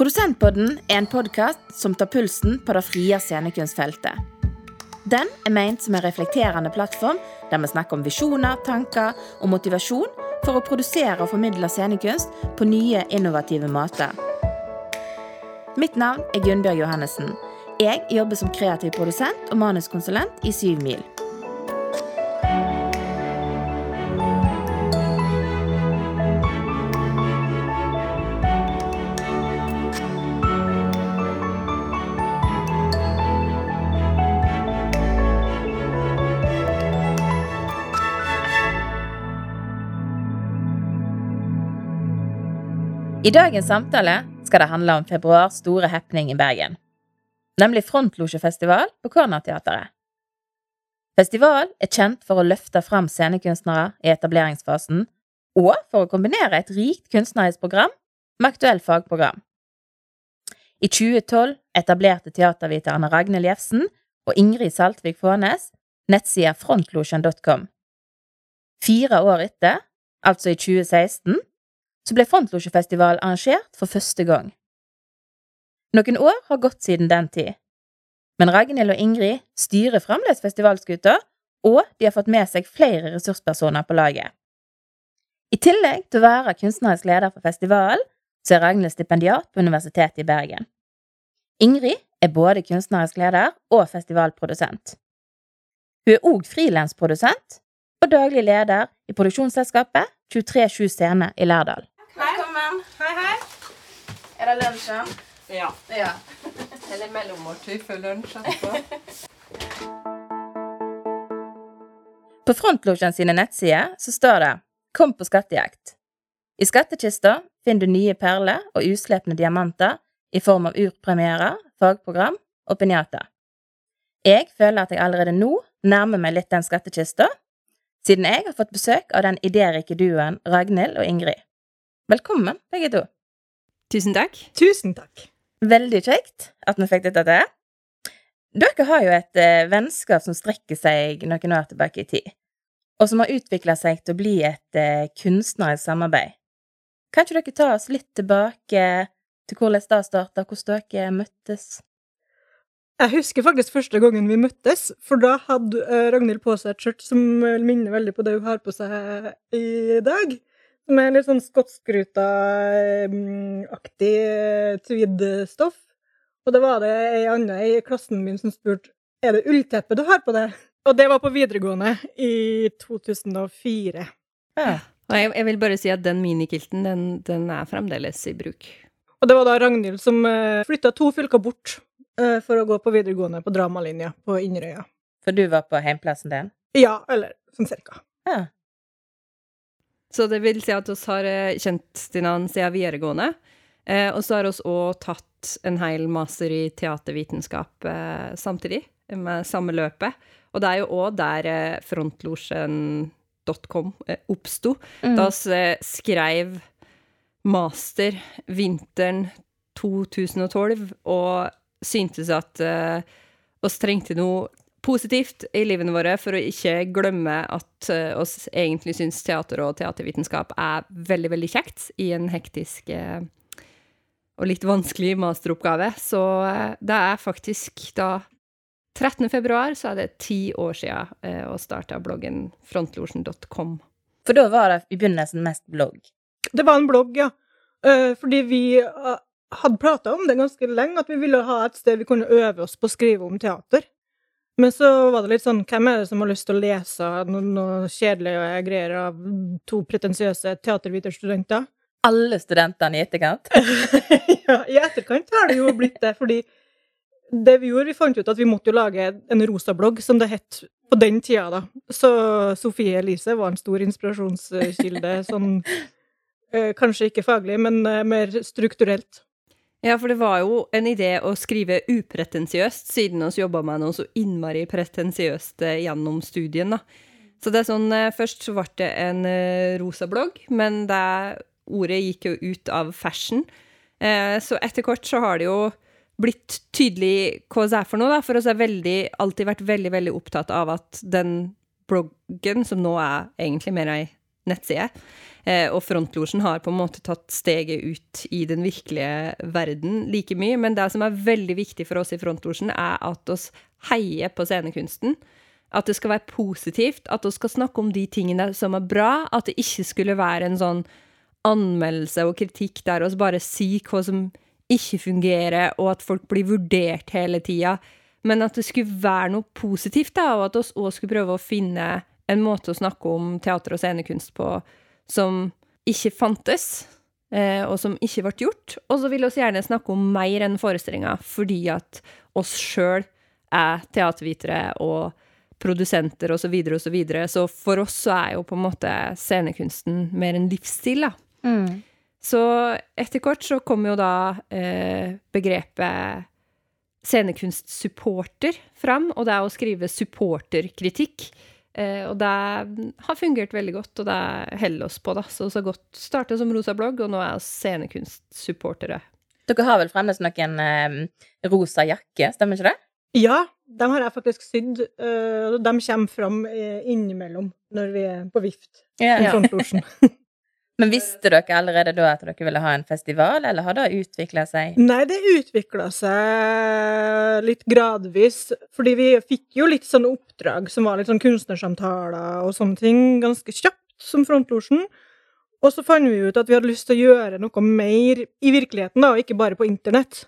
Produsentpodden er en podkast som tar pulsen på det frie scenekunstfeltet. Den er ment som en reflekterende plattform der vi snakker om visjoner, tanker og motivasjon for å produsere og formidle scenekunst på nye, innovative måter. Mitt navn er Gunnbjørg Johannessen. Jeg jobber som kreativ produsent og manuskonsulent i Syv Mil. I dagens samtale skal det handle om februars store happening i Bergen. Nemlig Frontlosjefestival på Cornerteatret. Festival er kjent for å løfte fram scenekunstnere i etableringsfasen, og for å kombinere et rikt kunstnerisk program med aktuell fagprogram. I 2012 etablerte teaterviterne Ragnhild Jefsen og Ingrid Saltvik Fånes nettsida frontlosjen.com. Fire år etter, altså i 2016, så ble Frontlosjefestival arrangert for første gang. Noen år har gått siden den tid, men Ragnhild og Ingrid styrer fremdeles festivalskuta, og de har fått med seg flere ressurspersoner på laget. I tillegg til å være kunstnerisk leder for festivalen, så er Ragnhild stipendiat på Universitetet i Bergen. Ingrid er både kunstnerisk leder og festivalprodusent. Hun er òg frilansprodusent og daglig leder i produksjonsselskapet 237 Scene i Lærdal. Velkommen. Hei, hei. Er det lunsjen? Ja. Ja. Eller mellommåltid før lunsj etterpå. På Frontlosjen sine nettsider så står det Kom på skattejakt. I skattkista finner du nye perler og uslepne diamanter i form av urpremierer, fagprogram og pinjata. Jeg føler at jeg allerede nå nærmer meg litt den skattkista, siden jeg har fått besøk av den idérike duoen Ragnhild og Ingrid. Velkommen, begge to. Tusen takk. Tusen takk. Veldig kjekt at vi fikk dette til. Dere har jo et eh, vennskap som strekker seg noen år tilbake i tid, og som har utvikla seg til å bli et eh, kunstnerisk samarbeid. Kan ikke dere ta oss litt tilbake til hvordan det starta, hvordan dere møttes? Jeg husker faktisk første gangen vi møttes, for da hadde eh, Ragnhild på seg et skjørt som eh, minner veldig på det hun har på seg i dag. Med litt sånn skotskruta-aktig tweed-stoff. Og det var det ei anna i klassen min som spurte er det ullteppe du har på deg. Og det var på videregående i 2004. Ja. Og jeg, jeg vil bare si at den minikilten, den, den er fremdeles i bruk. Og det var da Ragnhild som uh, flytta to fylker bort eh, for å gå på videregående på dramalinja på Inderøya. For du var på heimplassen din? Ja, eller sånn cirka. Ja. Så det vil si at vi har eh, kjent Stinan siden videregående. Eh, og så har vi òg tatt en hel master i teatervitenskap eh, samtidig, med samme løpet. Og det er jo òg der eh, frontlosjen.com eh, oppsto. Mm. Da vi eh, skrev master vinteren 2012, og syntes at eh, oss trengte noe positivt i livene våre for å ikke glemme at eh, oss egentlig syns teater og teatervitenskap er veldig, veldig kjekt i en hektisk eh, og litt vanskelig masteroppgave. Så det er faktisk da 13. februar så er det ti år siden eh, å starte bloggen frontlosjen.com. For da var det i begynnelsen mest blogg. Det var en blogg, ja. Eh, fordi vi hadde prata om det ganske lenge, at vi ville ha et sted vi kunne øve oss på å skrive om teater. Men så var det litt sånn, hvem er det som har lyst til å lese noe, noe kjedelige greier av to pretensiøse teaterviterstudenter? Alle studentene i etterkant. ja, I etterkant har det jo blitt det, fordi det vi gjorde, vi fant ut at vi måtte jo lage en rosablogg, som det het på den tida, da. Så Sofie Elise var en stor inspirasjonskilde, sånn eh, kanskje ikke faglig, men eh, mer strukturelt. Ja, for det var jo en idé å skrive upretensiøst, siden vi jobba med noe så innmari pretensiøst eh, gjennom studien, da. Så det er sånn, eh, først så ble det en eh, rosa blogg, men det ordet gikk jo ut av fashion. Så etter hvert så har det jo blitt tydelig hva det er for noe, da. For oss har veldig, alltid vært veldig, veldig opptatt av at den bloggen, som nå er egentlig mer ei nettside. Eh, og Frontlosjen har på en måte tatt steget ut i den virkelige verden like mye. Men det som er veldig viktig for oss i Frontlosjen, er at oss heier på scenekunsten. At det skal være positivt, at vi skal snakke om de tingene som er bra. At det ikke skulle være en sånn anmeldelse og kritikk der oss bare sier hva som ikke fungerer, og at folk blir vurdert hele tida. Men at det skulle være noe positivt, da, og at vi òg skulle prøve å finne en måte å snakke om teater og scenekunst på som ikke fantes, eh, og som ikke ble gjort. Og så vil vi gjerne snakke om mer enn forestillinga, fordi at oss sjøl er teatervitere og produsenter osv., osv. Så, videre, så for oss så er jo på en måte scenekunsten mer en livsstil, da. Mm. Så etter kort så kom jo da eh, begrepet scenekunstsupporter fram, og det er å skrive supporterkritikk. Eh, og det har fungert veldig godt, og det holder oss på, da. Så så godt starta som rosa blogg, og nå er vi scenekunstsupportere. Dere har vel fremdeles noen eh, rosa jakke, stemmer ikke det? Ja, de har jeg faktisk sydd. og de kommer fram eh, innimellom når vi er på vift i Ja. Men visste dere allerede da at dere ville ha en festival, eller har det utvikla seg? Nei, det utvikla seg litt gradvis, fordi vi fikk jo litt sånne oppdrag som var litt sånn kunstnersamtaler og sånne ting, ganske kjapt som Frontlosjen. Og så fant vi ut at vi hadde lyst til å gjøre noe mer i virkeligheten, da, og ikke bare på internett.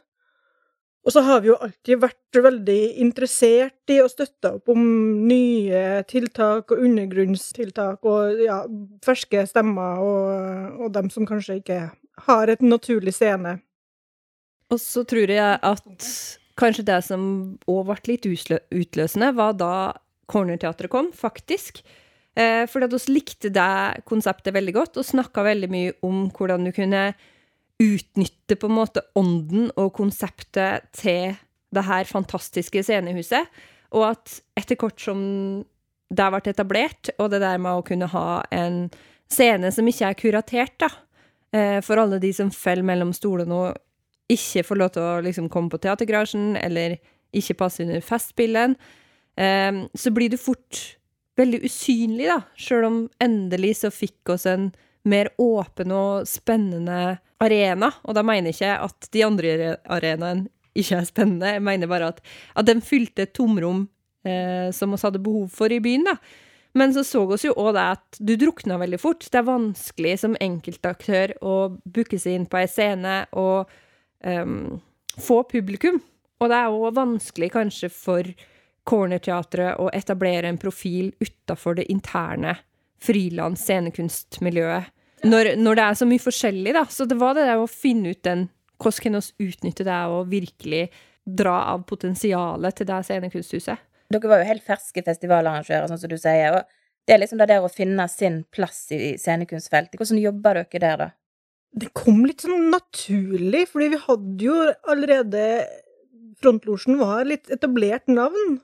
Og så har vi jo alltid vært veldig interessert i å støtte opp om nye tiltak og undergrunnstiltak og ja, ferske stemmer og, og dem som kanskje ikke har et naturlig scene. Og så tror jeg at kanskje det som òg ble litt utløsende, var da Cornerteatret kom, faktisk. Eh, fordi at oss likte det konseptet veldig godt, og snakka veldig mye om hvordan du kunne utnytte på en måte ånden og konseptet til det her fantastiske scenehuset. Og at etter kort som det ble etablert, og det der med å kunne ha en scene som ikke er kuratert, da, eh, for alle de som faller mellom stolene og ikke får lov til å liksom komme på teatergarasjen, eller ikke passe under festspillen, eh, så blir du fort veldig usynlig, da, sjøl om endelig så fikk oss en mer åpen og spennende arena. Og da mener jeg ikke at de andre are- arenaene ikke er spennende, jeg mener bare at, at de fylte et tomrom eh, som vi hadde behov for i byen, da. Men så så oss jo òg det at du drukna veldig fort. Det er vanskelig som enkeltaktør å booke seg inn på ei scene og um, få publikum. Og det er òg vanskelig kanskje for Cornerteatret å etablere en profil utafor det interne frilans scenekunstmiljøet. Når, når det er så mye forskjellig, da. Så det var det der å finne ut den Hvordan kan vi utnytte det og virkelig dra av potensialet til det scenekunsthuset? Dere var jo helt ferske festivalarrangører, sånn som du sier. og Det er liksom det der å finne sin plass i scenekunstfeltet. Hvordan jobber dere der, da? Det kom litt sånn naturlig, fordi vi hadde jo allerede Frontlosjen var litt etablert navn.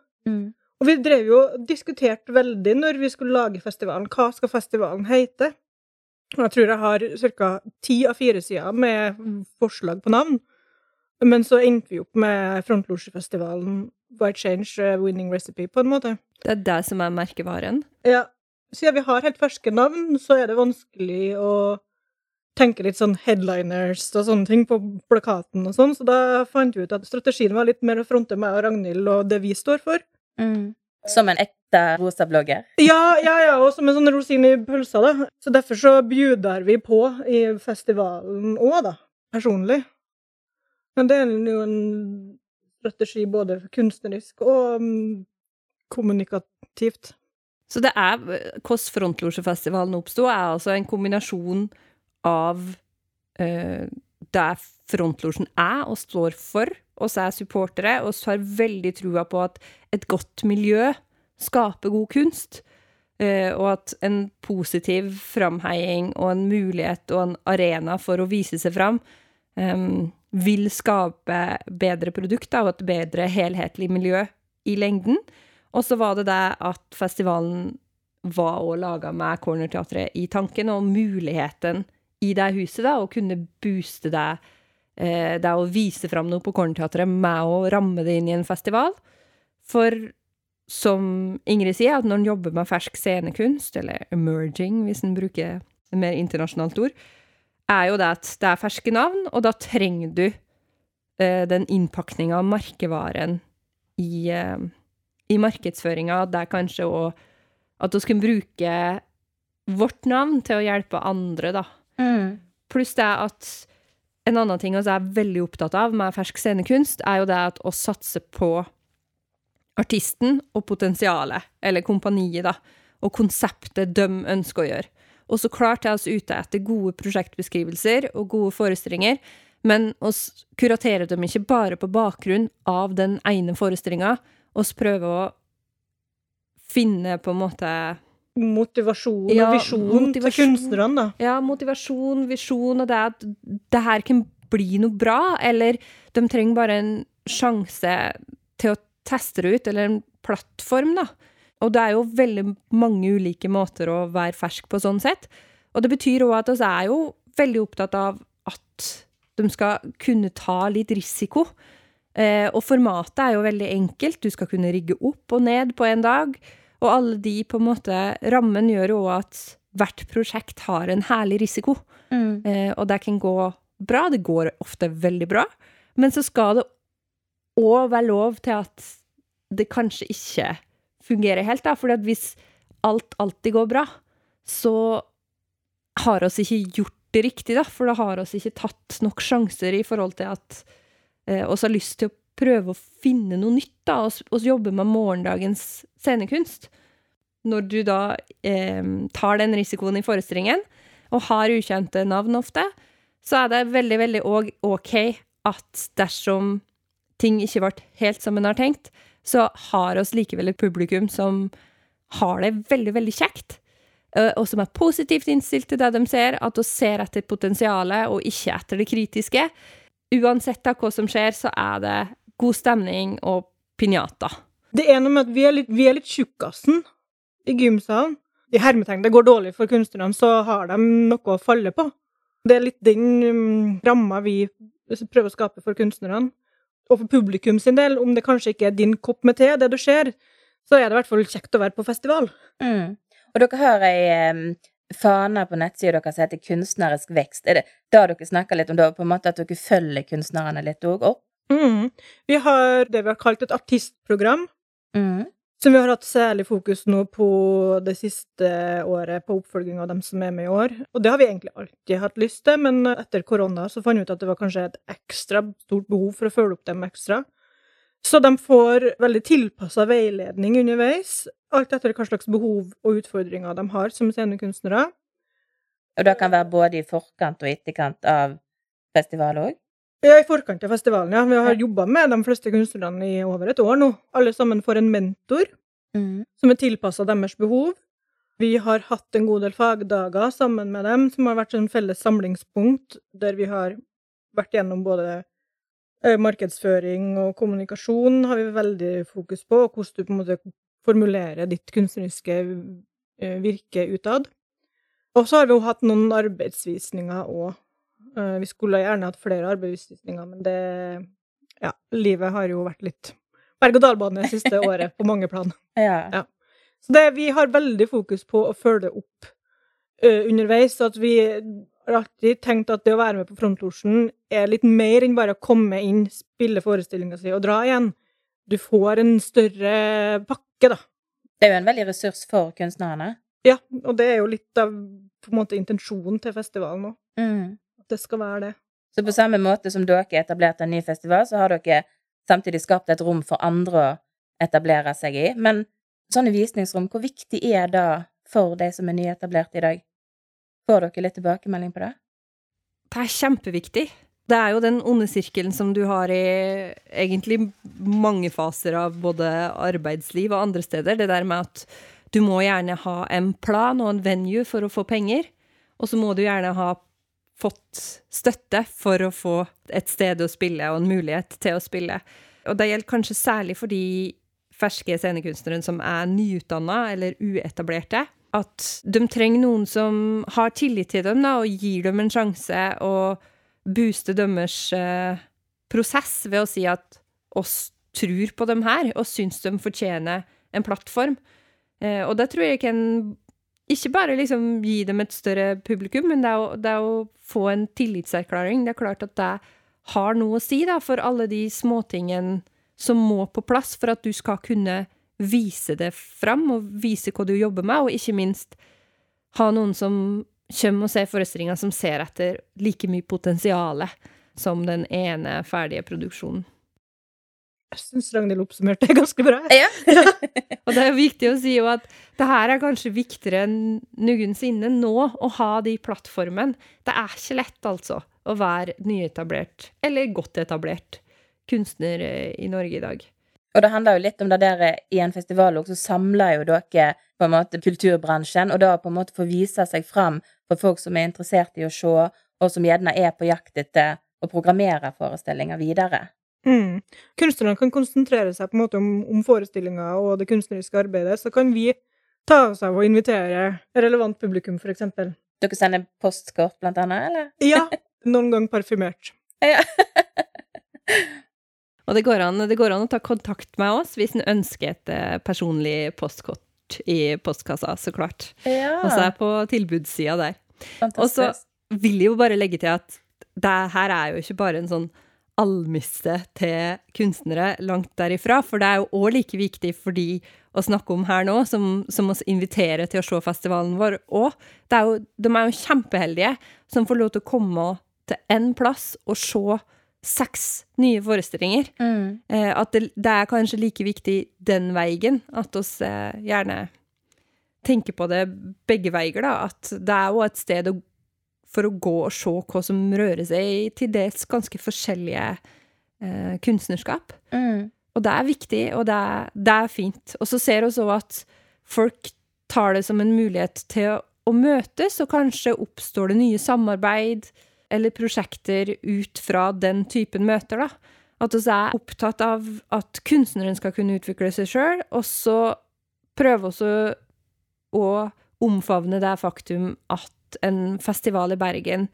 Og vi drev jo diskuterte veldig når vi skulle lage festivalen. Hva skal festivalen hete? Og jeg tror jeg har ca. ti av fire sider med forslag på navn. Men så endte vi opp med Frontlosjefestivalen White Change eh, Winning Recipe, på en måte. Det er det som er merkevaren. Ja. Siden vi har helt ferske navn, så er det vanskelig å tenke litt sånn headliners og sånne ting på plakaten og sånn, så da fant vi ut at strategien var litt mer å fronte meg og Ragnhild og det vi står for. Som en ekte rosa-blogger? Ja, ja, ja, og som en sånn rosin i pølsa, da. Så derfor så bjuder vi på i festivalen òg, da. Personlig. Men det er jo en strategi både kunstnerisk og um, kommunikativt. Så det er Hvordan Frontlosjefestivalen oppsto, er altså en kombinasjon av eh, det Frontlosjen er og står for, oss er supportere, og så har veldig trua på at et godt miljø skaper god kunst. eh, og at en positiv framheiing og en mulighet og en arena for å vise seg fram um, vil skape bedre produkter og et bedre helhetlig miljø i lengden. Og så var det det at festivalen var òg laga med Cornerteatret i tanken, og muligheten i det huset, da, og kunne booste det, eh, det å vise fram noe på Kornteatret med å ramme det inn i en festival. For som Ingrid sier, at når en jobber med fersk scenekunst, eller emerging, hvis en bruker et mer internasjonalt ord, er jo det at det er ferske navn, og da trenger du eh, den innpakninga av merkevaren i, eh, i markedsføringa. Det er kanskje òg at vi kan bruke vårt navn til å hjelpe andre, da. Mm. Pluss det at en annen ting jeg er veldig opptatt av med fersk scenekunst, er jo det at å satse på artisten og potensialet, eller kompaniet, da, og konseptet de ønsker å gjøre. Og så klart er vi ute etter gode prosjektbeskrivelser og gode forestillinger, men oss kuraterer dem ikke bare på bakgrunn av den ene forestillinga. oss prøver å finne på en måte Motivasjon Ja, og visjon til kunstnerne, da. Ja, motivasjon, visjon, og det at det her kan bli noe bra, eller de trenger bare en sjanse til å teste det ut, eller en plattform, da. Og det er jo veldig mange ulike måter å være fersk på sånn sett. Og det betyr òg at vi er jo veldig opptatt av at de skal kunne ta litt risiko. Eh, og formatet er jo veldig enkelt. Du skal kunne rigge opp og ned på en dag. Og alle de på en måte Rammen gjør jo òg at hvert prosjekt har en herlig risiko. Mm. Eh, og det kan gå bra. Det går ofte veldig bra. Men så skal det òg være lov til at det kanskje ikke fungerer helt, da. For hvis alt alltid går bra, så har oss ikke gjort det riktig, da. For da har oss ikke tatt nok sjanser i forhold til at eh, oss har lyst til å prøve å finne noe nytt, da. og, og jobbe med morgendagens scenekunst. Når du da eh, tar den risikoen i forestillingen, og har ukjente navn ofte, så er det veldig, veldig OK at dersom ting ikke ble helt som en har tenkt, så har oss likevel et publikum som har det veldig, veldig kjekt, eh, og som er positivt innstilt til det de ser, at vi ser etter potensialet og ikke etter det kritiske. Uansett da hva som skjer, så er det god stemning og pinjata. Det er noe med at vi er litt, vi er litt tjukkasen i gymsalen. I hermetegn, det går dårlig for kunstnerne, så har de noe å falle på. Det er litt den um, ramma vi prøver å skape for kunstnerne. Og for publikum sin del, om det kanskje ikke er din kopp med te, det du ser, så er det i hvert fall kjekt å være på festival. Mm. Og dere har ei um, fane på nettsida deres som heter Kunstnerisk vekst. Er det da dere snakker litt om det, på en måte at dere følger kunstnerne litt òg opp? Mm. Vi har det vi har kalt et artistprogram, Mm. som vi har hatt særlig fokus nå på det siste året, på oppfølging av dem som er med i år. Og det har vi egentlig alltid hatt lyst til, men etter korona så fant vi ut at det var kanskje et ekstra stort behov for å følge opp dem ekstra. Så de får veldig tilpassa veiledning underveis, alt etter hva slags behov og utfordringer de har som scenekunstnere. Og det kan være både i forkant og etterkant av festival òg? Ja, i forkant av festivalen, ja. Vi har jobba med de fleste kunstnerne i over et år nå. Alle sammen får en mentor Mm. som er tilpassa deres behov. Vi har hatt en god del fagdager sammen med dem, som har vært en felles samlingspunkt, der vi har vært gjennom både eh, markedsføring og kommunikasjon, har vi veldig fokus på, og hvordan du på en måte formulerer ditt kunstneriske eh, virke utad. Og så har vi jo hatt noen arbeidsvisninger òg. Vi skulle gjerne hatt flere arbeidsvisninger, men det Ja, livet har jo vært litt berg-og-dal-bane det siste året på mange plan. Ja. Ja. Så det, vi har veldig fokus på å følge opp ø, underveis. At vi har alltid tenkt at det å være med på Frontlosjen er litt mer enn bare å komme inn, spille forestillinga si og dra igjen. Du får en større pakke, da. Det er jo en veldig ressurs for kunstnerne. Ja, og det er jo litt av på en måte intensjonen til festivalen òg. Mm. At det skal være det. Så på samme måte som dere etablerte en ny festival, så har dere samtidig skapt et rom for andre å etablere seg i. Men sånne visningsrom, hvor viktig er det for de som er nyetablerte i dag? Får dere litt tilbakemelding på det? Det er kjempeviktig. Det er jo den onde sirkelen som du har i egentlig mange faser av både arbeidsliv og andre steder. Det der med at du må gjerne ha en plan og en venue for å få penger, og så må du gjerne ha fått støtte for å få et sted å spille og en mulighet til å spille. Og det gjelder kanskje særlig for de ferske scenekunstnerne som er nyutdanna eller uetablerte. At de trenger noen som har tillit til dem da, og gir dem en sjanse og booster deres eh, prosess ved å si at oss tror på dem her, og syns de fortjener en plattform. Eh, og det tror jeg kan ikke bare liksom gi dem et større publikum, men det er, å, det er å få en tillitserklæring. Det er klart at det har noe å si da, for alle de småtingene som må på plass for at du skal kunne vise det fram, og vise hva du jobber med, og ikke minst ha noen som kommer og ser forestillinga, som ser etter like mye potensial som den ene ferdige produksjonen. Jeg syns Ragnhild oppsummerte det ganske bra. Ja. Og det er viktig å si jo at det her er kanskje viktigere enn noensinne nå, å ha de plattformene. Det er ikke lett, altså, å være nyetablert, eller godt etablert, kunstner eh, i Norge i dag. Og det handler jo litt om det der eh, i en festival også, så samler jo dere på en måte kulturbransjen, og da på en måte få vise seg fram for folk som er interessert i å se, og som gjerne er på jakt etter å programmere forestillinger videre. Mm. Kunstnerne kan konsentrere seg på en måte om, om forestillinga og det kunstneriske arbeidet, så kan vi ta oss av å invitere relevant publikum, eksempel. Dere sender postkort, blant annet, eller? Ja, noen gang parfymert. Ja. Og det går, an, det går an å ta kontakt med oss hvis en ønsker et eh, personlig postkort i postkassa, så klart. ja. Og så er jeg på tilbudssida der. Fantastisk. Og så vil jeg jo bare legge til at det her er jo ikke bare en sånn almisse til kunstnere langt derifra, for det er jo òg like viktig for de å snakke om her nå, som, som oss inviterer til å se festivalen vår òg. De er jo kjempeheldige som får lov til å komme til én plass og se seks nye forestillinger. Mm. Eh, at det, det er kanskje like viktig den veien, at oss eh, gjerne tenker på det begge veier, da. At det er jo et sted å, for å gå og se hva som rører seg i til dels ganske forskjellige eh, kunstnerskap. Mm. Og det er viktig, og det er, det er fint. Og så ser vi også at folk tar det som en mulighet til å, å møtes, og kanskje oppstår det nye samarbeid eller prosjekter ut fra den typen møter, da. At vi er opptatt av at kunstneren skal kunne utvikle seg sjøl, og så prøve også å omfavne det faktum at en festival i Bergen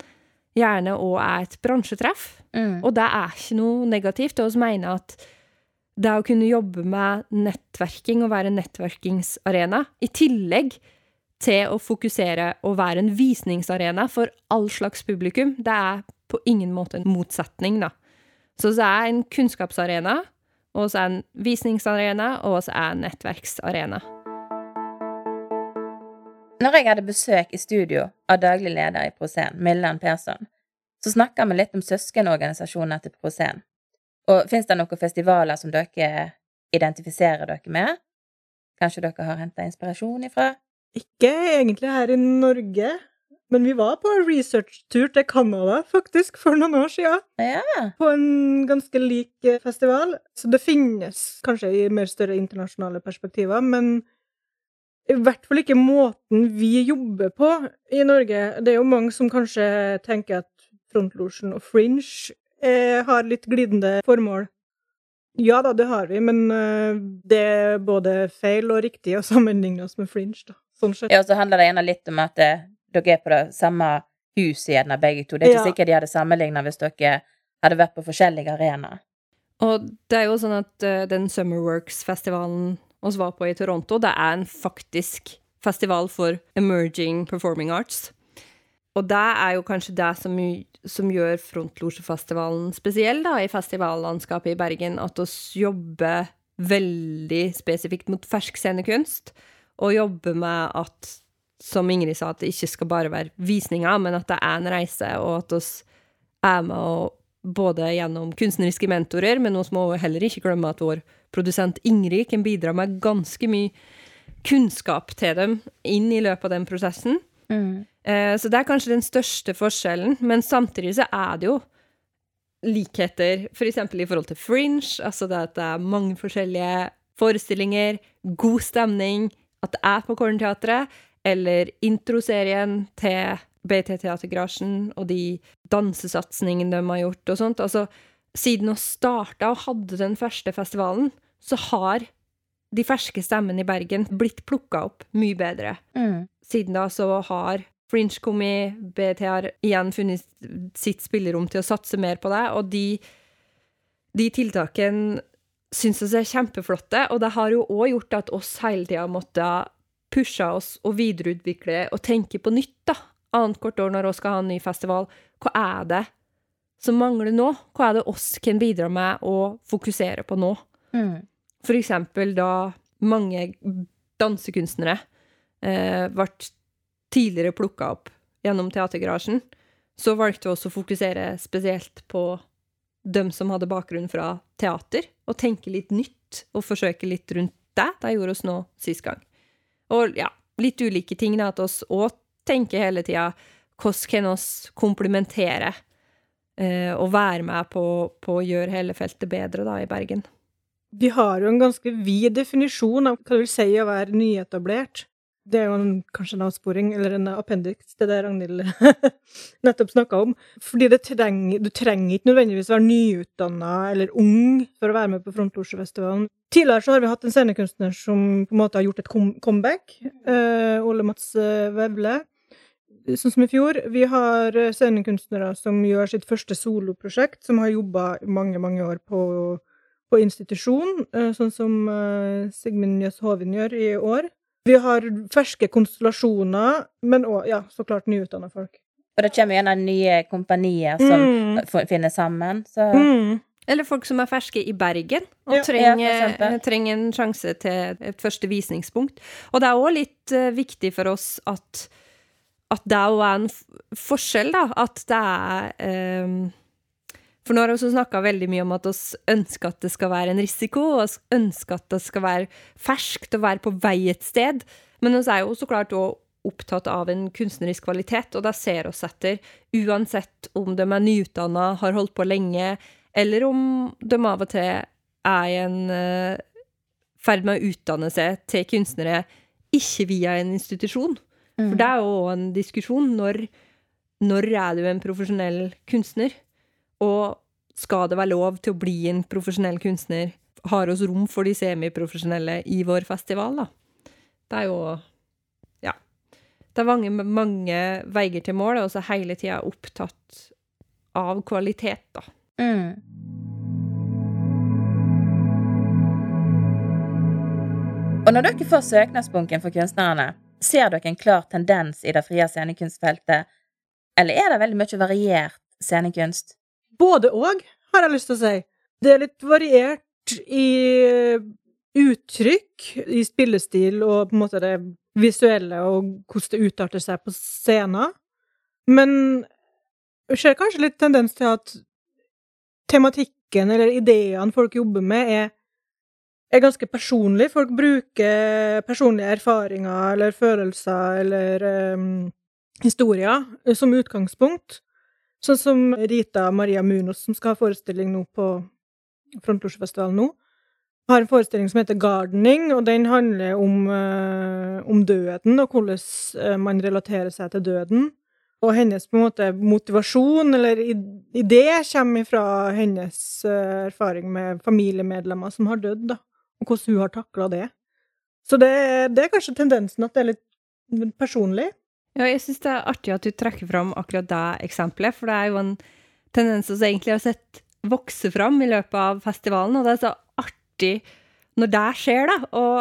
gjerne òg er et bransjetreff. Mm. Og det er ikke noe negativt. Og vi mener at det å kunne jobbe med nettverking og være en nettverkingsarena, i tillegg til å fokusere og være en visningsarena for all slags publikum, det er på ingen måte en motsetning, da. Så det er en kunnskapsarena, og så er en visningsarena, og så er en nettverksarena. Når jeg hadde besøk i studio av daglig leder i Prosen, Millan Persson, så snakka vi litt om søskenorganisasjoner til Prosen. Og fins det noen festivaler som dere identifiserer dere med? Kanskje dere har henta inspirasjon ifra? Ikke egentlig her i Norge, men vi var på researchtur til Canada, faktisk, for noen år siden. Ja. På en ganske lik eh, festival. Så det finnes kanskje i mer større internasjonale perspektiver, men i hvert fall ikke måten vi jobber på i Norge. Det er jo mange som kanskje tenker at Frontlosjen og Fringe eh, har litt glidende formål. Ja da, det har vi, men eh, det er både feil og riktig å sammenligne oss med Fringe, da. Sånn sett. ja, og så handler det gjerne litt om at eh, dere er på det samme huset gjerne, begge to. Det er ikke Ja. sikkert de hadde sammenligna hvis dere hadde vært på forskjellige arenaer. Og det er jo sånn at uh, den Summerworks-festivalen oss var på i Toronto, det er en faktisk festival for emerging performing arts. Og det er jo kanskje det som, som gjør Frontlosjefestivalen spesiell da, i festivallandskapet i Bergen, at oss jobber veldig spesifikt mot fersk scenekunst, og jobber med at, som Ingrid sa, at det ikke skal bare være visninger, men at det er en reise, og at oss er med og både gjennom kunstneriske mentorer, men vi må heller ikke glemme at vår produsent Ingrid kan bidra med ganske mye kunnskap til dem inn i løpet av den prosessen. Mm. Så det er kanskje den største forskjellen, men samtidig så er det jo likheter, for eksempel i forhold til Fringe, altså det at det er mange forskjellige forestillinger, god stemning, at det er på Kornteatret, eller introserien til BT Teatergarasjen og de dansesatsingene de har gjort og sånt. Altså, siden vi starta og hadde den første festivalen, så har de ferske stemmene i Bergen blitt plukka opp mye bedre. Mm. Siden da så har Fringe kommet, BT har igjen funnet sitt spillerom til å satse mer på det, og de, de tiltakene syns oss er kjempeflotte, og det har jo òg gjort at oss hele tida måtte pushe oss og videreutvikle og tenke på nytt, da. Annethvert år når vi skal ha en ny festival. Hva er det som mangler nå? Hva er det oss kan bidra med å fokusere på nå? Mm. For eksempel da mange dansekunstnere eh, ble tidligere plukka opp gjennom Teatergarasjen, så valgte vi også å fokusere spesielt på dem som hadde bakgrunn fra teater, og tenke litt nytt og forsøke litt rundt det. Det gjorde oss nå sist gang. Og ja, litt ulike ting, da, at oss òg tenker hele tida hvordan kan oss komplementere eh, og være med på, på, å gjøre hele feltet bedre da, i Bergen. Vi har jo en ganske vid definisjon av hva det vil si å være nyetablert. Det er jo en, kanskje en avsporing, eller en appendix til det Ragnhild nettopp snakka om. Fordi treng, du trenger ikke nødvendigvis være nyutdanna eller ung for å være med på Frontlosjefestivalen. Tidligere så har vi hatt en scenekunstner som på en måte har gjort et comeback. Uh, Ole Mats eh, Vevle. Sånn som i fjor. Vi har eh, scenekunstnere som gjør sitt første soloprosjekt, som har jobba mange, mange år på, på institusjon, uh, sånn som uh, Sigmund Jøss Hovin gjør i år. Vi har ferske konstellasjoner, men òg, ja, så klart nyutdanna folk. Og det kommer gjerne nye kompanier som mm. finner sammen, så mm. Eller folk som er ferske i Bergen og ja, trenger, ja, trenger, en sjanse til et første visningspunkt. Og det er òg litt viktig for oss at, at det òg er en forskjell, da. At det er um, for nå har vi også snakka veldig mye om at vi ønsker at det skal være en risiko, og ønsker at det skal være ferskt og være på vei et sted. Men vi er jo så klart òg opptatt av en kunstnerisk kvalitet, og det ser oss etter, uansett om de er nyutdanna, har holdt på lenge, eller om de av og til er i en uh, ferd med å utdanne seg til kunstnere ikke via en institusjon. Mm. For det er jo en diskusjon. Når, når er du en profesjonell kunstner? Og skal det være lov til å bli en profesjonell kunstner? Har oss rom for de semiprofesjonelle i vår festival, da? Det er jo Ja. Det er mange, mange veier til mål, og så hele tida opptatt av kvalitet, da. Mm. Og når dere får søknadsbunken for kunstnerne, ser dere en klar tendens i det frie scenekunstfeltet, eller er det veldig mye variert scenekunst? Både og, har jeg lyst til å si. Det er litt variert i uttrykk, i spillestil og på en måte det visuelle og hvordan det utarter seg på scenen. Men jeg ser kanskje litt tendens til at tematikken eller ideene folk jobber med, er, er ganske personlig. Folk bruker personlige erfaringer eller følelser eller um, historier som utgangspunkt. Sånn som Rita Maria Munos, som skal ha forestilling nå på Frontlosjefestivalen nå, har en forestilling som heter Gardening, og den handler om, uh, om døden, og hvordan uh, man relaterer seg til døden. Og hennes måte motivasjon, eller idé, kommer fra hennes erfaring med familiemedlemmer som har dødd, da, og hvordan hun har takla det. Så det, det, er kanskje tendensen at det er litt personlig. Ja, jeg syns det er artig at du trekker fram akkurat det eksempelet, for det er jo en tendens vi egentlig har sett vokse fram i løpet av festivalen, og det er så artig når det skjer, da. Og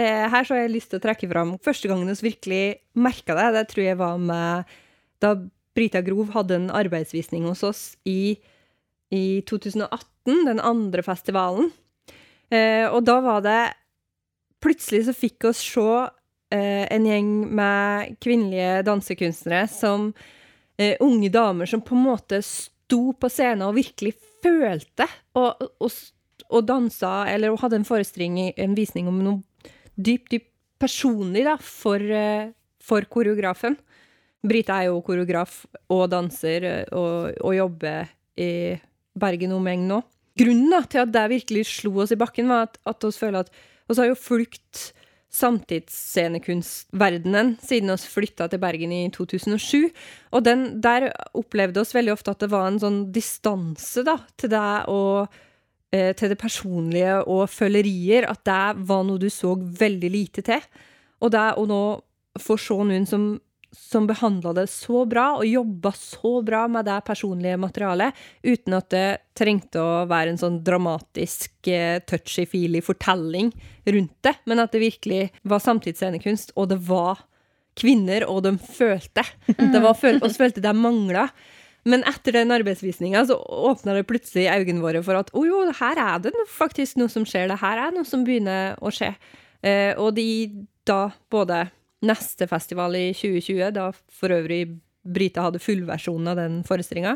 eh, her så har jeg lyst til å trekke fram første gangen vi virkelig merka det. Det tror jeg var med da Brita Grov hadde en arbeidsvisning hos oss i, i 2018, den andre festivalen. Eh, og da var det Plutselig så fikk oss se eh, en gjeng med kvinnelige dansekunstnere som eh, unge damer som på en måte sto på scenen og virkelig følte og, og, og dansa, eller hadde en forestilling, en visning om noe dypt, dypt personlig da, for, eh, for koreografen. Brita er jo koreograf og danser eh, og, og jobber i Bergen omegn nå. Grunnen da, til at det virkelig slo oss i bakken, var at, vi føler at vi har jo fulgt samtidsscenekunstverdenen siden vi flytta til Bergen i 2007. Og den, der opplevde oss veldig ofte at det var en sånn distanse da, til det og eh, til det personlige og følerier. At det var noe du så veldig lite til. Og det å nå få se noen som som behandla det så bra, og jobba så bra med det personlige materialet, uten at det trengte å være en sånn dramatisk, eh, touchy-feely fortelling rundt det, men at det virkelig var samtidsscenekunst, og det var kvinner, og de følte. Det var føl oss følte det mangla. Men etter den arbeidsvisninga så åpna det plutselig øynene våre for at å jo, her er det faktisk noe som skjer, det her er noe som begynner å skje. Eh, og de da både neste festival i 2020, da for øvrig Brita hadde fullversjonen av den forestillinga,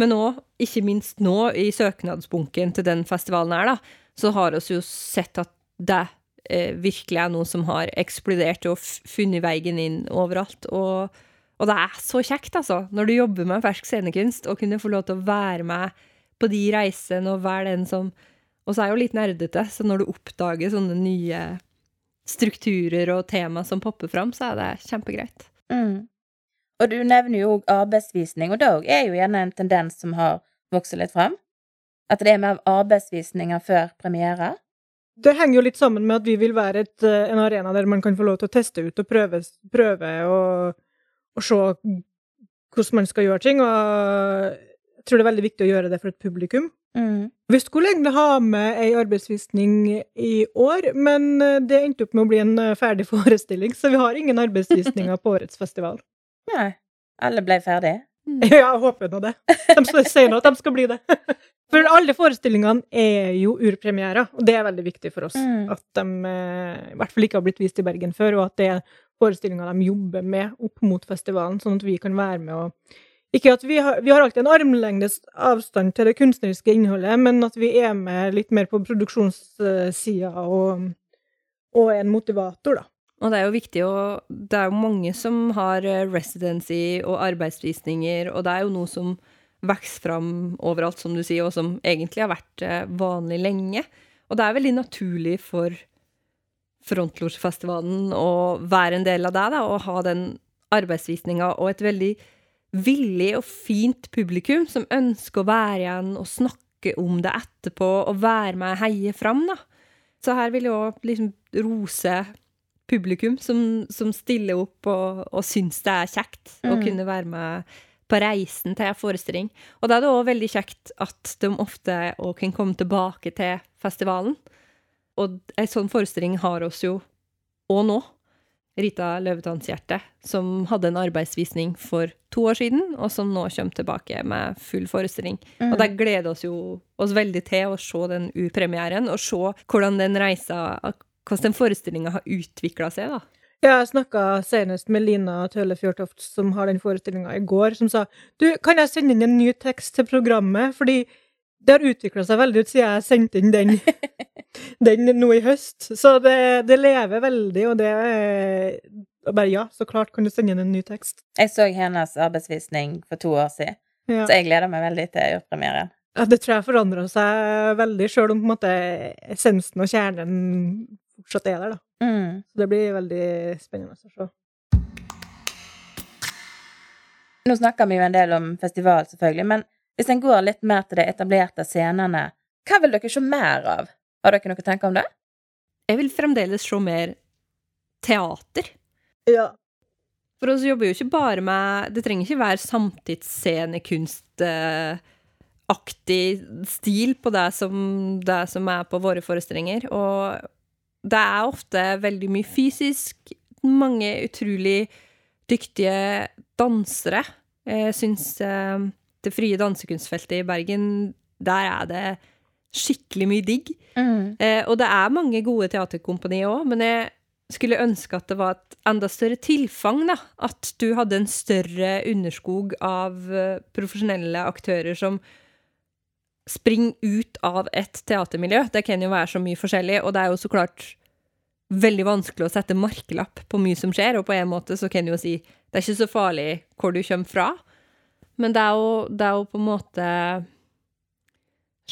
men òg, ikke minst nå, i søknadsbunken til den festivalen her, da, så har vi jo sett at det eh, virkelig er noe som har eksplodert og funnet veien inn overalt. og og det er så kjekt, altså, når du jobber med fersk scenekunst, å kunne få lov til å være med på de reisene og være den som Og så er jeg jo litt nerdete, så når du oppdager sånne nye strukturer og tema som popper fram, så er det kjempegreit. Mm. Og du nevner jo òg arbeidsvisning, og det er jo gjerne en tendens som har vokst litt fram. At det er mer arbeidsvisninger før premiere. Det henger jo litt sammen med at vi vil være et, eh, en arena der man kan få lov til å teste ut og prøve, prøve og og se hvordan man skal gjøre ting. Og jeg tror det er veldig viktig å gjøre det for et publikum. Mm. Vi skulle egentlig ha med ei arbeidsvisning i år, men eh, det endte opp med å bli en eh, ferdig forestilling, så vi har ingen arbeidsvisninger på årets festival. Nei. Alle ble ferdige? Mm. Ja, jeg håper nå det. De sier nå at de skal bli det. For alle forestillingene er jo urpremierer, og det er veldig viktig for oss. Mm. At de eh, i hvert fall ikke har blitt vist i Bergen før, og at det er forestillinger de jobber med opp mot festivalen, sånn at vi kan være med og ikke at vi har, vi har alltid en armlengdes avstand til det kunstneriske innholdet, men at vi er med litt mer på produksjonssida og, og er en motivator, da. Og det er jo viktig å Det er jo mange som har eh, residency og arbeidsvisninger, og det er jo noe som vokser fram overalt, som du sier, og som egentlig har vært eh, vanlig lenge. Og det er veldig naturlig for Frontlosjefestivalen å være en del av det, da, og ha den arbeidsvisninga og et veldig villig og fint publikum som ønsker å være igjen og snakke om det etterpå og være med og heie fram, da. Så her vil jeg òg liksom rose publikum som, som stiller opp og, og syns det er kjekt mm. å kunne være med på reisen til en forestilling. Og da er det òg veldig kjekt at de ofte òg kan komme tilbake til festivalen. Og ei sånn forestilling har oss jo òg nå. Rita Løvetannshjerte, som hadde en arbeidsvisning for to år siden, og som nå kommer tilbake med full forestilling. Mm. Og der gleder oss jo oss veldig til å se den urpremieren, og se hvordan den reisa, hvordan den forestillinga har utvikla seg, da. Jeg snakka senest med Lina Tøle Fjørtoft, som har den forestillinga i går, som sa du, kan jeg sende inn en ny tekst til programmet, fordi det har utvikla seg veldig ut siden jeg sendte inn den, den nå i høst. Så det, det lever veldig, og det er bare ja, så klart kan du sende inn en ny tekst. Jeg så hennes arbeidsvisning for to år siden, ja. så jeg gleder meg veldig til urpremieren. Ja, det tror jeg forandrer seg veldig, sjøl om på en måte essensen og kjernen fortsatt er der, da. Mm. Så det blir veldig spennende å se. Nå snakker vi jo en del om festival, selvfølgelig, men hvis en går litt mer til de etablerte scenene, hva vil dere se mer av? Har dere noe å tenke om det? Jeg vil fremdeles se mer teater. Ja. For oss jobber jo ikke bare med Det trenger ikke være samtidsscenekunst eh, aktig stil på det som, det som er på våre forestillinger. Og det er ofte veldig mye fysisk. Mange utrolig dyktige dansere. Jeg syns eh, det frie dansekunstfeltet i Bergen, der er det skikkelig mye digg. Mm. Eh, og det er mange gode teaterkompanier òg, men jeg skulle ønske at det var et enda større tilfang, da. At du hadde en større underskog av uh, profesjonelle aktører som springer ut av et teatermiljø. Det kan jo være så mye forskjellig, og det er jo så klart veldig vanskelig å sette markelapp på mye som skjer, og på en måte så kan du jo si det er ikke så farlig hvor du kommer fra, men det er jo, det er jo på en måte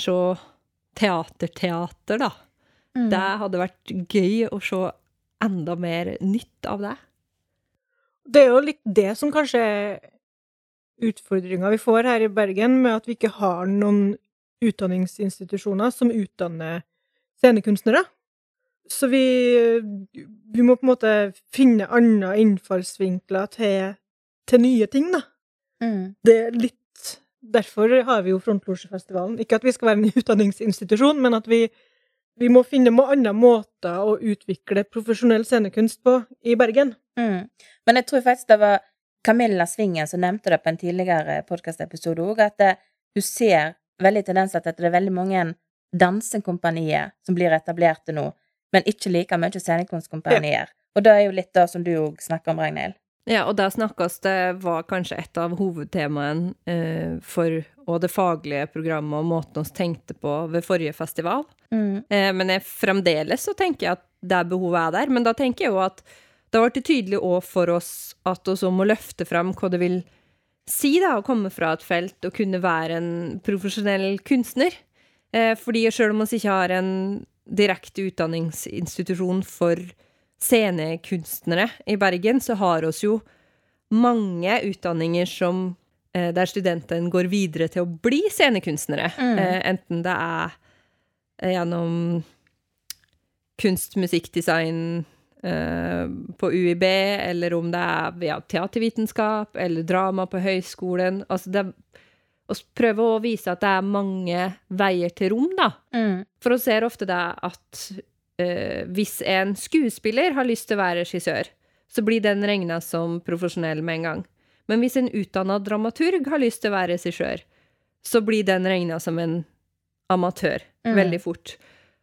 Se teaterteater, da. Mm. Det hadde vært gøy å se enda mer nytt av det. Det er jo litt det som kanskje er utfordringa vi får her i Bergen, med at vi ikke har noen utdanningsinstitusjoner som utdanner scenekunstnere. Så vi, vi må på en måte finne andre innfallsvinkler til, til nye ting, da. Mm. Det er litt Derfor har vi jo Frontlosjefestivalen. Ikke at vi skal være en utdanningsinstitusjon, men at vi, vi må finne må andre måter å utvikle profesjonell scenekunst på i Bergen. Mm. Men jeg tror faktisk det var Camilla Svingen som nevnte det på en tidligere podkastepisode òg, at det, hun ser veldig tendens til at det er veldig mange dansekompanier som blir etablerte nå, men ikke like mye scenekunstkompanier. Og det er jo litt det som du òg snakker om, Ragnhild. Ja, og der snakkes det var kanskje et av hovedtemaene eh, for og det faglige programmet og måten vi tenkte på ved forrige festival. Mm. Eh, men jeg, fremdeles så tenker jeg at det behovet er der. Men da tenker jeg jo at det har blitt tydelig òg for oss at vi må løfte fram hva det vil si da, å komme fra et felt og kunne være en profesjonell kunstner. Eh, fordi selv om vi ikke har en direkte utdanningsinstitusjon for scenekunstnere i Bergen, så har oss jo mange utdanninger som eh, der studentene går videre til å bli scenekunstnere. Mm. Eh, enten det er eh, gjennom kunst, musikk, design eh, på UiB, eller om det er ja, teatervitenskap eller drama på høyskolen. Altså det å prøve å vise at det er mange veier til rom, da. Mm. For vi ser ofte det at eh, hvis en skuespiller har lyst til å være regissør, så blir den regna som profesjonell med en gang. Men hvis en utdanna dramaturg har lyst til å være regissør, så blir den regna som en amatør Mm. veldig fort.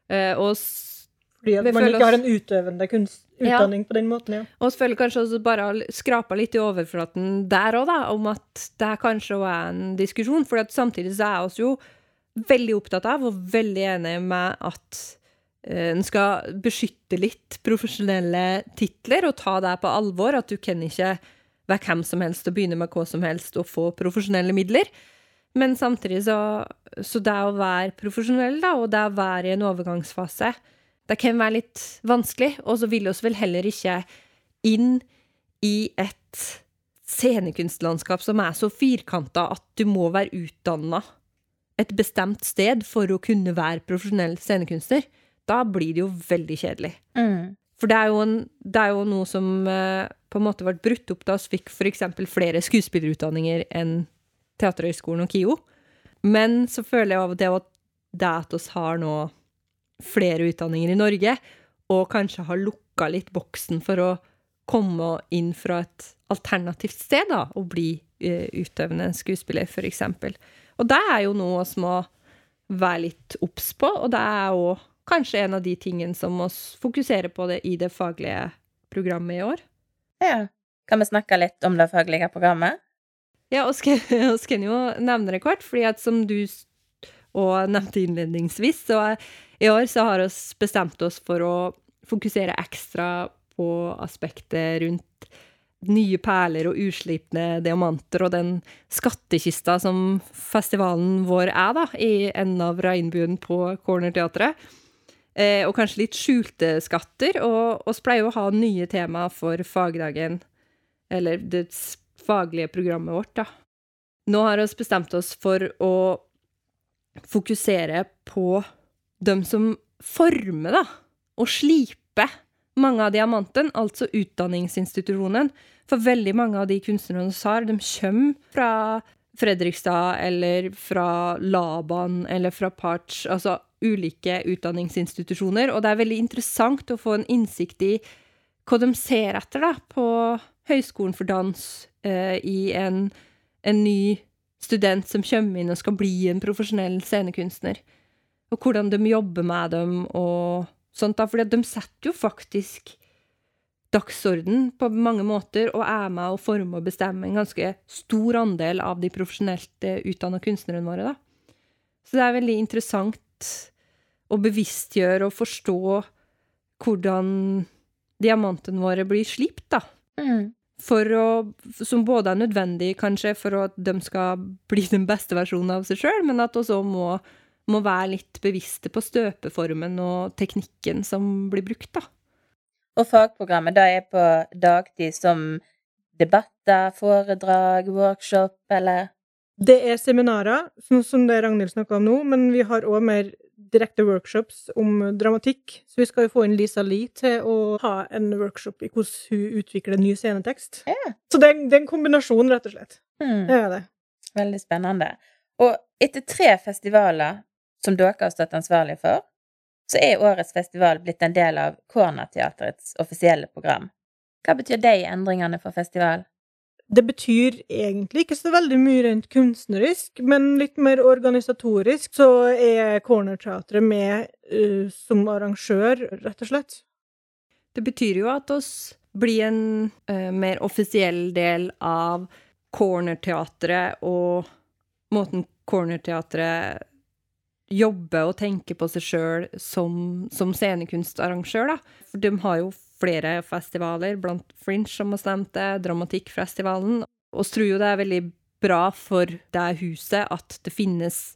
Eh, og s- Fordi at man ikke har en utøvende kunst, Ja. utdanning på den måten, ja. Og vi føler kanskje også bare skrapa litt i overflaten der òg, da, om at det kanskje òg er en diskusjon. For samtidig så er vi jo veldig opptatt av, og veldig enige med, at en skal beskytte litt profesjonelle titler og ta det på alvor. At du kan ikke være hvem som helst og begynne med hva som helst og få profesjonelle midler. Men samtidig så, så det å være profesjonell, da, og det å være i en overgangsfase, det kan være litt vanskelig, og så vil oss vel heller ikke inn i et scenekunstlandskap som er så firkanta at du må være utdanna et bestemt sted for å kunne være profesjonell scenekunstner. Da blir det jo veldig kjedelig. Mm. For det er jo, en, det er jo noe som eh, på en måte ble brutt opp da vi fikk f.eks. flere skuespillerutdanninger enn Teaterhøgskolen og KIO. Men så føler jeg av og til at det at vi har nå flere utdanninger i Norge, og kanskje har lukka litt boksen for å komme inn fra et alternativt sted, da, og bli eh, utøvende skuespiller, f.eks. Og det er jo noe vi må være litt obs på, og det er òg kanskje en av de tingene som vi fokuserer på det i det faglige programmet i år. Ja. Kan vi snakke litt om det faglige programmet? Ja, oss kan, jo nevne det kort, fordi at som du og nevnte innledningsvis, så i år så har vi bestemt oss for å fokusere ekstra på aspektet rundt nye perler og uslipne diamanter og den skattkista som festivalen vår er, da, i enden av regnbuen på Cornerteatret. Eh, og kanskje litt skjulte skatter, og vi pleier å ha nye tema for fagdagen, eller det faglige programmet vårt, da. Nå har vi bestemt oss for å fokusere på dem som former, da, og sliper mange av diamantene, altså utdanningsinstitusjonen. For veldig mange av de kunstnerne vi har, de kommer fra Fredrikstad eller fra Laban eller fra Parch, altså ulike utdanningsinstitusjoner, og det er veldig interessant å få en innsikt i hva de ser etter da, på Høgskolen for dans eh, i en, en ny student som kommer inn og skal bli en profesjonell scenekunstner. Og hvordan de jobber med dem og sånt. da, For de setter jo faktisk dagsorden på mange måter og er med å forme og bestemme en ganske stor andel av de profesjonelt eh, utdanna kunstnerne våre. da. Så det er veldig interessant å bevisstgjøre og forstå hvordan diamantene våre blir slipt, da. Mm. For å, som både er nødvendig, kanskje, for at de skal bli den beste versjonen av seg sjøl, men at også må, må være litt bevisste på støpeformen og teknikken som blir brukt, da. Og fagprogrammet da er på dagtid som debatter, foredrag, workshop, eller Det er seminarer, sånn som det Ragnhild snakka om nå, men vi har òg mer direkte workshops om dramatikk. Så vi skal jo få inn Lisa Lee til å ha en workshop i hvordan hun utvikler ny scenetekst. Ja. Så det er, det er en kombinasjon, rett og slett. Mm. Det er det. Veldig spennende. Og etter tre festivaler som dere har stått ansvarlig for, så er årets festival blitt en del av Cornerteatrets offisielle program. Hva betyr de endringene for festivalen? Det betyr egentlig ikke så veldig mye rent kunstnerisk, men litt mer organisatorisk så er Cornerteatret med uh, som arrangør, rett og slett. Det betyr jo at oss blir en uh, mer offisiell del av Cornerteatret og måten Cornerteatret jobber og tenker på seg sjøl som, som scenekunstarrangør, da. For de har jo flere festivaler, blant Fringe, som vi nevnte, Dramatikkfestivalen. Og tror jo det er veldig bra for det huset at det finnes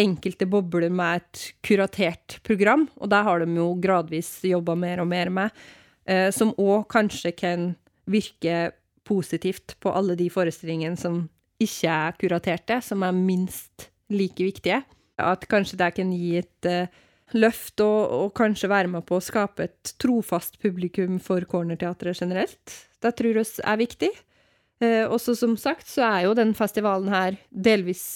enkelte bobler med et kuratert program, og det har de jo gradvis jobba mer og mer med, eh, som òg kanskje kan virke positivt på alle de forestillingene som ikke er kuraterte, som er minst like viktige. At kanskje det kan gi et eh, løft og, og kanskje være med på å skape et trofast publikum for cornerteatret generelt. Det tror jeg er viktig. Eh, også som sagt så er jo den festivalen her delvis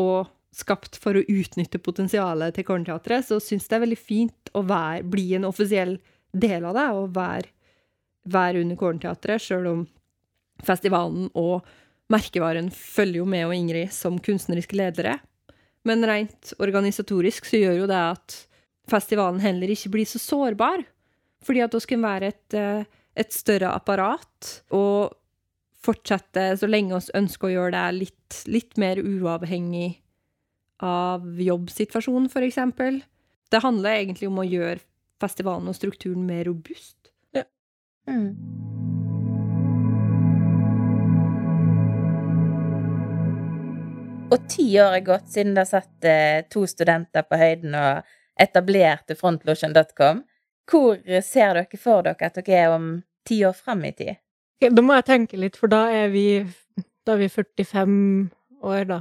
og skapt for å utnytte potensialet til Cornerteatret, så syns det er veldig fint å være, bli en offisiell del av det, og være, være under Cornerteatret, sjøl om festivalen og merkevaren følger jo med og Ingrid som kunstneriske ledere. Men rent organisatorisk så gjør jo det at festivalen heller ikke blir så sårbar. Fordi at vi kan være et, eh, et større apparat og fortsette så lenge vi ønsker å gjøre det litt, litt mer uavhengig av jobbsituasjonen, eksempel. Det handler egentlig om å gjøre festivalen og strukturen mer robust. Mm. Og ti år er gått siden det satt eh, to studenter på høyden og etablerte frontlosjen.com. Hvor ser dere for dere at dere er om ti år fram i tid? Da må jeg tenke litt, for da er vi, da er vi 45 år, da.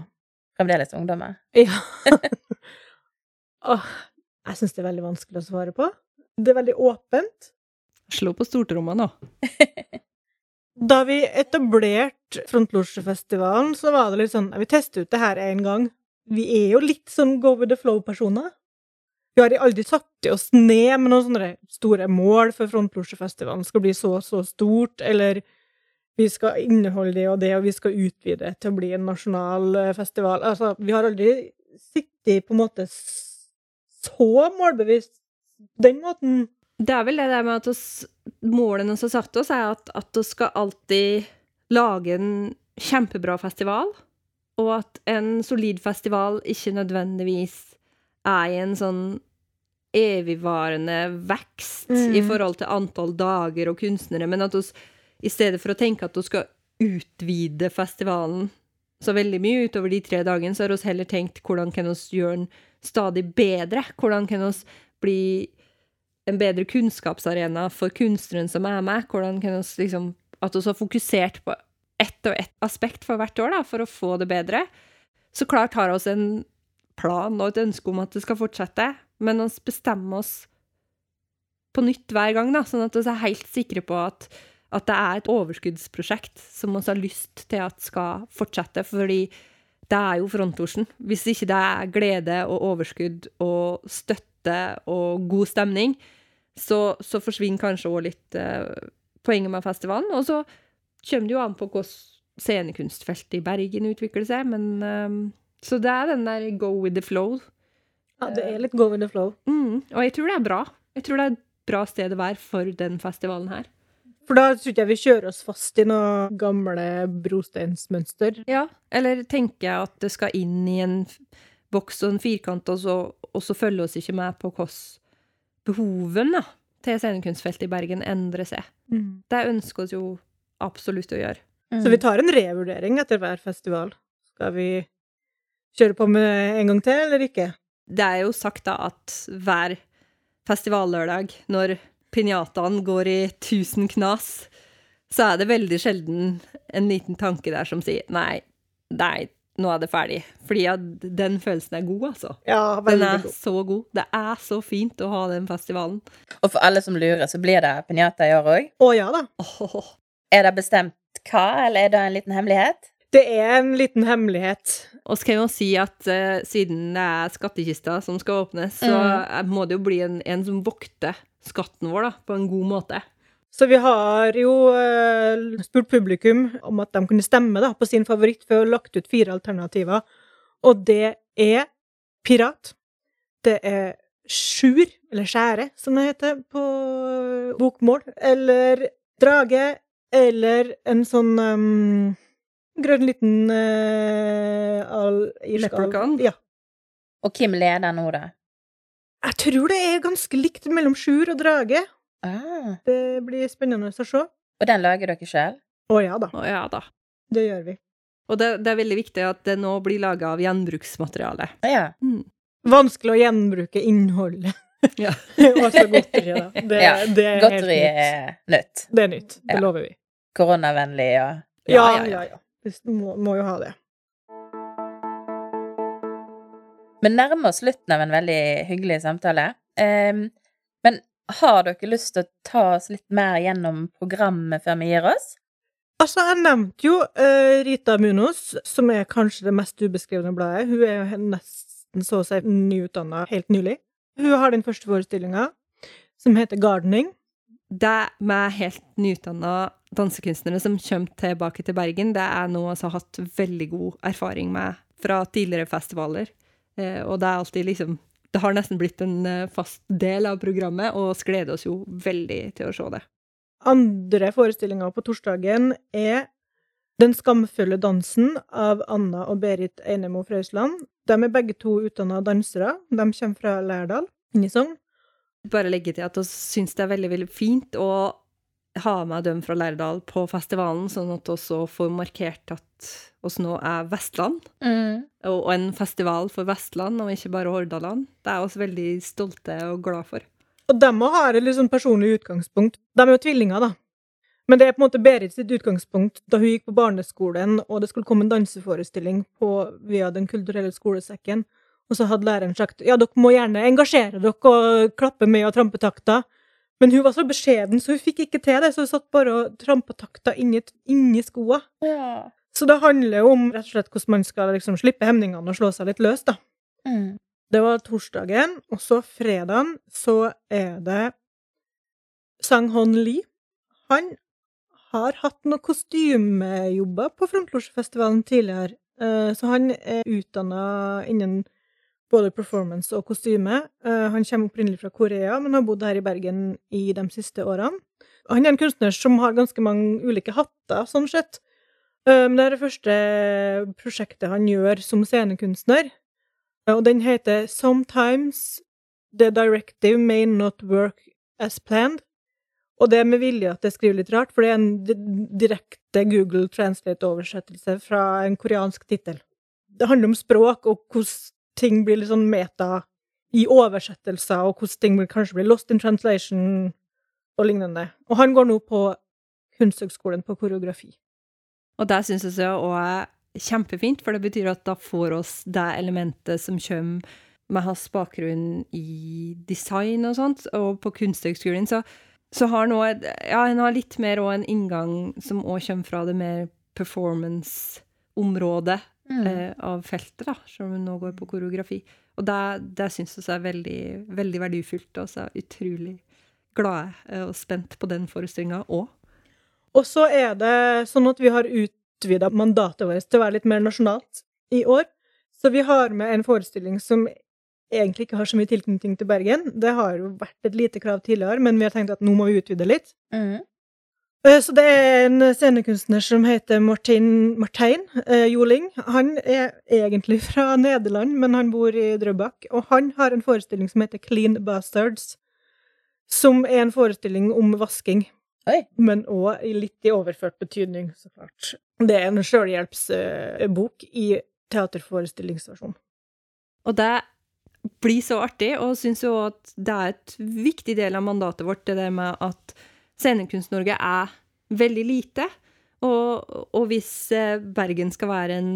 Fremdeles ungdommer? Ja. Åh, jeg syns det er veldig vanskelig å svare på. Det er veldig åpent. Slå på stortromma nå. Da vi etablerte Frontlosjefestivalen, så var det litt sånn Vi tester ut det her en gang. Vi er jo litt sånn go with the flow-personer. Vi har aldri satt oss ned med noen sånne store mål for Frontlosjefestivalen skal bli så og så stort, eller vi skal inneholde det og det, og vi skal utvide til å bli en nasjonal eh, festival. Altså, vi har aldri sittet på en måte så målbevisst den måten. Det er vel det der med at oss, målene som satte satt oss, er at, at vi skal alltid lage en kjempebra festival, og at en solid festival ikke nødvendigvis er i en sånn evigvarende vekst Mm. i forhold til antall dager og kunstnere, men at oss i stedet for å tenke at vi skal utvide festivalen så veldig mye utover de tre dagene, så har vi heller tenkt hvordan kan vi gjøre den stadig bedre? Hvordan kan vi bli en bedre kunnskapsarena for kunstneren som er med? Hvordan kan vi liksom At vi har fokusert på ett og ett aspekt for hvert år, da, for å få det bedre. Så klart har vi en plan og et ønske om at det skal fortsette, men vi bestemmer oss på nytt hver gang, da, sånn at vi er helt sikre på at, at det er et overskuddsprosjekt som vi har lyst til at skal fortsette, fordi det er jo frontlosjen. Hvis ikke det er glede og overskudd og støtte og god stemning, så, så forsvinner kanskje òg litt eh, poenget med festivalen. Og så kommer det jo an på hvordan scenekunstfeltet i Bergen utvikler seg, men eh, Så det er den der go with the flow. Ja, det er litt go with the flow. Mm, og jeg tror det er bra. Jeg tror det er et bra sted å være for den festivalen her. For da tror ikke jeg vi kjører oss fast i noe gamle brosteinsmønster. Ja, eller tenker jeg at det skal inn i en boks og en firkant, og så, og så følger oss ikke med på hvordan behoven til scenekunstfeltet i Bergen endrer seg. Det ønsker oss jo absolutt å gjøre. Mm. Så vi tar en revurdering etter hver festival. Skal vi kjøre på med en gang til, eller ikke? Det er jo sagt da at hver festivallørdag, når pinjataen går i tusen knas, så er det veldig sjelden en liten tanke der som sier nei, nei, nå er det ferdig. Fordi at den følelsen er god, altså. Ja, Den er god. så god. Det er så fint å ha den festivalen. Og for alle som lurer, så blir det pinjata i år òg. Å ja da. Oh. Er det bestemt hva, eller er det en liten hemmelighet? Det er en liten hemmelighet. Og så kan jeg jo si at uh, siden det er skattkista som skal åpnes, så mm. må det jo bli en, en som vokter skatten vår da, på en god måte. Så vi har jo uh, spurt publikum om at de kunne stemme da, på sin favoritt for å ha lagt ut fire alternativer. Og det er pirat. Det er sjur, eller skjære, som det heter på bokmål. Eller drage. Eller en sånn um, grønn liten uh, al. Leprechaun? Ja. Og hvem leder nå, da? Jeg tror det er ganske likt mellom sjur og drage. Ah, Det blir spennende å se. og den lager dere sjøl? Å ja da, Å ja da. det gjør vi. Og det, det er veldig viktig at det nå blir laga av gjenbruksmateriale. Ja. Mm. Vanskelig å gjenbruke innholdet. Ja. altså godteri, da. Det, Ja, det er helt Godteri nytt. er nytt. Det er nytt. Det Ja. lover vi. Koronavennlig og Ja, Ja, ja, ja, Vi må, må jo ha det. Vi nærmer oss slutten av en veldig hyggelig samtale. Um, men har dere lyst til å ta oss litt mer gjennom programmet før vi gir oss? Altså, jeg nevnte jo uh, Rita Munoz, som er kanskje det mest ubeskrevne bladet. Hun er jo nesten så å si nyutdanna helt nylig. Hun har den første forestillinga, som heter Gardening. Det med helt nyutdanna dansekunstnere som kommer tilbake til Bergen, det er noe jeg har hatt veldig god erfaring med fra tidligere festivaler. Eh, og det er alltid liksom Det har nesten blitt en eh, fast del av programmet, og vi gleder oss jo veldig til å se det. Andre forestillinga på torsdagen er Den skamfulle dansen av Anna og Berit Einemo Frøysland. De er begge to utdanna dansere. De kommer fra Lærdal, i Sogn. Bare legge til at vi syns det er veldig, veldig fint å ha med dem fra Lærdal på festivalen, sånn at vi også får markert at oss nå er Vestland. Mm. Og og en festival for Vestland, og ikke bare Hordaland. Det er vi veldig stolte og glad for. Og de må har et litt sånn personlig utgangspunkt. De er jo tvillinger, da. Men det er på en måte Berit sitt utgangspunkt da hun gikk på barneskolen, og det skulle komme en danseforestilling på, via Den kulturelle skolesekken. Og så hadde læreren sagt ja, dere må gjerne engasjere dere og klappe med og trampe takta. Men hun var så beskjeden, så hun fikk ikke til det, så hun satt bare og trampa takta inni, inni skoa. Ja. Så det handler jo om rett og slett hvordan man skal liksom slippe hemningene og slå seg litt løs, da. Mm. Det var torsdagen, og så fredagen så er det Sang Hon Lee. Han har hatt noen kostymejobber på Frontlosjefestivalen tidligere, eh, så han er utdanna innen både performance og kostyme. Eh, Han kommer opprinnelig fra Korea, men har bodd her i Bergen i de siste årene. Han er en kunstner som har ganske mange ulike hatter, sånn sett. Eh, Men det er det første prosjektet han gjør som scenekunstner. Og den heter Sometimes the directive may not work as planned. Og det er med vilje at jeg skriver litt rart, for det er en direkte Google Translate-oversettelse fra en koreansk tittel. Det handler om språk og hvordan ting blir litt sånn meta i oversettelser, og hvordan ting blir, kanskje blir lost in translation og lignende. Og han går nå på Kunsthøgskolen på koreografi. Og det syns jeg òg er kjempefint, for det betyr at da får oss det elementet som kommer med hans bakgrunn i design og sånt, og på Kunsthøgskolen så, så har han òg Ja, han har litt mer òg en inngang som òg kommer fra det mer performance-området Mm. eh, av feltet, da, selv om hun nå går på koreografi. Og det, det syns vi er veldig, veldig verdifullt, og så er utrolig glade eh, og spent på den forestillinga òg. Og så er det sånn at vi har utvida mandatet vårt til å være litt mer nasjonalt i år. Så vi har med en forestilling som egentlig ikke har så mye tilknytning til Bergen. Det har jo vært et lite krav tidligere, men vi har tenkt at nå må vi utvide litt. Mm. Eh, Så det er en scenekunstner som heter Martin, Martin eh, Joling. Han er egentlig fra Nederland, men han bor i Drøbak. Og han har en forestilling som heter Clean Bastards, som er en forestilling om vasking. Oi. Men òg litt i overført betydning, så klart. Det er en sjølhjelpsbok i teaterforestillingsversjon. Og det blir så artig, og syns jo at det er et viktig del av mandatet vårt, det der med at Scenekunst-Norge er veldig lite. Og, og hvis eh, Bergen skal være en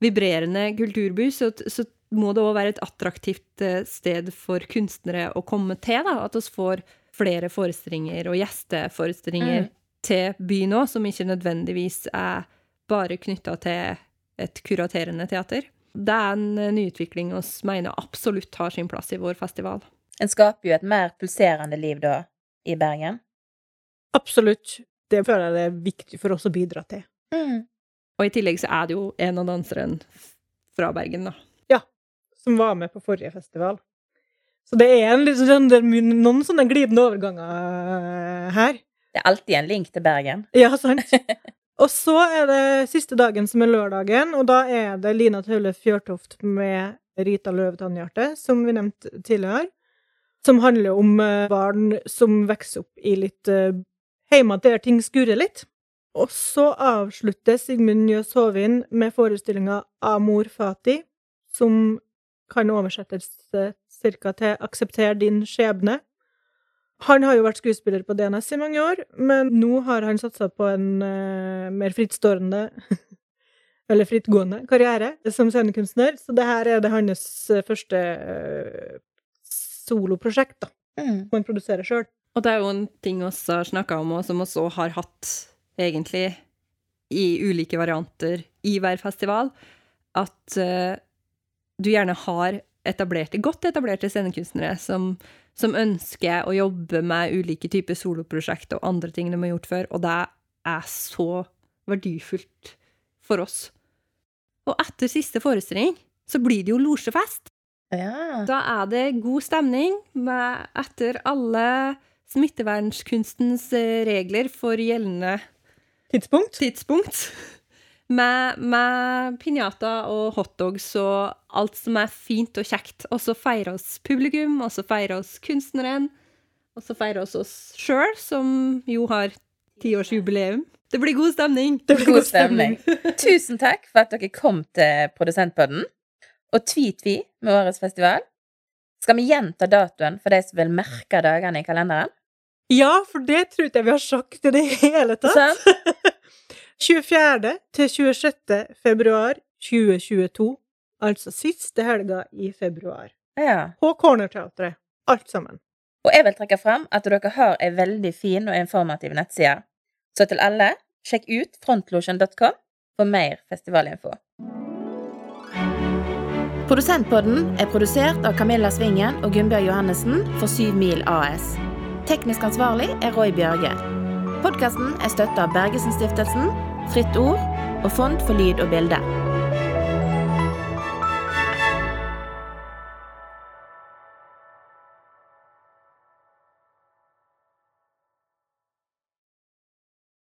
vibrerende kulturby, så, så må det òg være et attraktivt eh, sted for kunstnere å komme til. da, At vi får flere forestillinger og gjesteforestillinger Mm. til byen òg, som ikke nødvendigvis er bare knytta til et kuraterende teater. Det er en eh, nyutvikling vi mener absolutt har sin plass i vår festival. En skaper jo et mer pulserende liv da, i Bergen. Absolutt. Det føler jeg det er viktig for oss å bidra til. Mm. Og i tillegg så er det jo en av danserne fra Bergen, da. Ja. Som var med på forrige festival. Så det er en, det er noen sånne glidende overganger her. Det er alltid en link til Bergen. Ja, sant. Og så er det siste dagen, som er lørdagen, og da er det Lina Taule Fjørtoft med Rita Løve Tannhjerte, som vi nevnte tidligere, som handler om eh, barn som vokser opp i litt Heima der ting skurrer litt. Og så avslutter Sigmund Njøs Hovin med forestillinga Amor Fati, som kan oversettes ca. til Aksepter din skjebne. Han har jo vært skuespiller på DNS i mange år, men nå har han satsa på en uh, mer frittstående eller frittgående karriere som scenekunstner, så det her er det hans eh, første uh, soloprosjekt, da, Mm. som han produserer sjøl. Og det er jo en ting vi har snakka om, og som vi også har hatt, egentlig, i ulike varianter i hver festival, at uh, du gjerne har etablerte, godt etablerte scenekunstnere som, som ønsker å jobbe med ulike typer soloprosjekt og andre ting de har gjort før, og det er så verdifullt for oss. Og etter siste forestilling så blir det jo losjefest. Ja. Da er det god stemning med, etter alle smittevernkunstens eh, regler for gjeldende Tidspunkt. tidspunkt. Med, med piñata og hotdogs og alt som er fint og kjekt. Og så feirer oss publikum, og så feirer oss kunstneren. Og så feirer oss oss sjøl, som jo har tiårsjubileum. Det blir god stemning! Det blir God stemning. Tusen takk for at dere kom til Produsentpodden. Og tvi-tvi med årets festival. Skal vi gjenta datoen for de som vil merke dagene i kalenderen? Ja, for det tror jeg vi har sagt i det hele tatt. 24. til 26. februar 2022. Altså siste helga i februar. Ja. På Cornerteatret. Alt sammen. Og jeg vil trekke fram at dere har ei veldig fin og informativ nettside. Så til alle, sjekk ut frontlosjen.com for mer festivalinfo. Produsentpodden er produsert av Camilla Svingen og Gunnbjørg Johannessen for Syv Mil AS. Teknisk ansvarlig er Roy Bjørge. Podkasten er støtta av Bergesen-stiftelsen, Fritt Ord og Fond for lyd og bilde.